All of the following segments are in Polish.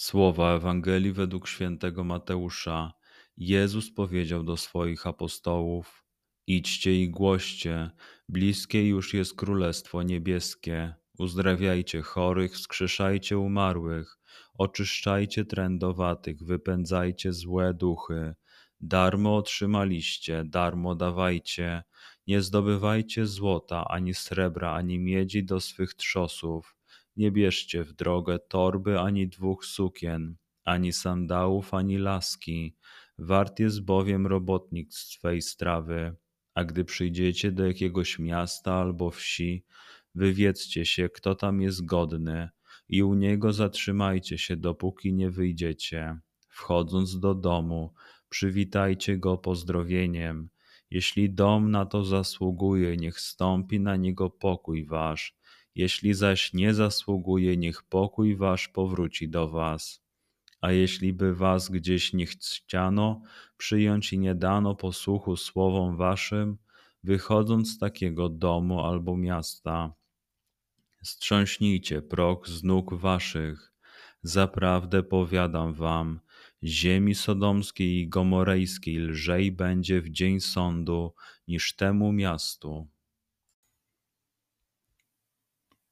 Słowa Ewangelii według świętego Mateusza. Jezus powiedział do swoich apostołów: Idźcie i głoście, bliskie już jest Królestwo Niebieskie. Uzdrawiajcie chorych, wskrzeszajcie umarłych, oczyszczajcie trędowatych, wypędzajcie złe duchy. Darmo otrzymaliście, darmo dawajcie. Nie zdobywajcie złota, ani srebra, ani miedzi do swych trzosów. Nie bierzcie w drogę torby, ani dwóch sukien, ani sandałów, ani laski. Wart jest bowiem robotnik swej strawy. A gdy przyjdziecie do jakiegoś miasta albo wsi, wywiedzcie się, kto tam jest godny, i u niego zatrzymajcie się, dopóki nie wyjdziecie. Wchodząc do domu, przywitajcie go pozdrowieniem. Jeśli dom na to zasługuje, niech stąpi na niego pokój wasz. Jeśli zaś nie zasługuje, niech pokój wasz powróci do was. A jeśli by was gdzieś nie chciano przyjąć i nie dano posłuchu słowom waszym, wychodząc z takiego domu albo miasta, strząśnijcie prok z nóg waszych. Zaprawdę powiadam wam, ziemi sodomskiej i gomorejskiej lżej będzie w dzień sądu niż temu miastu.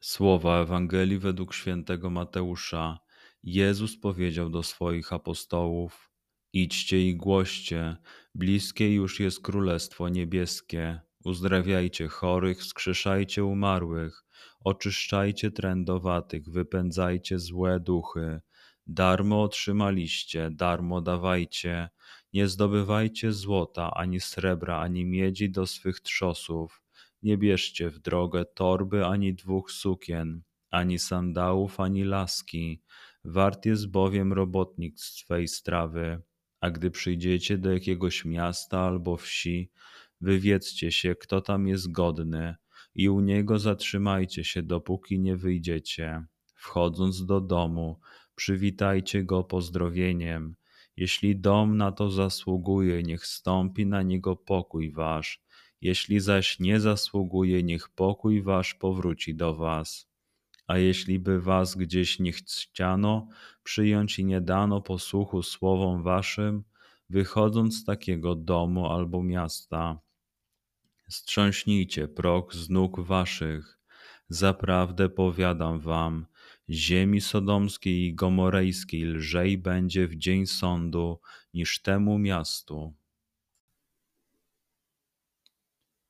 Słowa Ewangelii według świętego Mateusza Jezus powiedział do swoich apostołów: Idźcie i głoście, bliskie już jest Królestwo Niebieskie. Uzdrawiajcie chorych, wskrzeszajcie umarłych, oczyszczajcie trędowatych, wypędzajcie złe duchy. Darmo otrzymaliście, darmo dawajcie. Nie zdobywajcie złota, ani srebra, ani miedzi do swych trzosów. Nie bierzcie w drogę torby, ani dwóch sukien, ani sandałów, ani laski Wart jest bowiem robotnik swej strawy. A gdy przyjdziecie do jakiegoś miasta albo wsi, wywiedzcie się, kto tam jest godny, i u niego zatrzymajcie się, dopóki nie wyjdziecie. Wchodząc do domu, przywitajcie go pozdrowieniem. Jeśli dom na to zasługuje, niech stąpi na niego pokój wasz. Jeśli zaś nie zasługuje, niech pokój wasz powróci do was. A jeśli by was gdzieś nie chciano przyjąć i nie dano posłuchu słowom waszym, wychodząc z takiego domu albo miasta, strząśnijcie prok z nóg waszych. Zaprawdę powiadam wam, ziemi sodomskiej i gomorejskiej lżej będzie w dzień sądu niż temu miastu.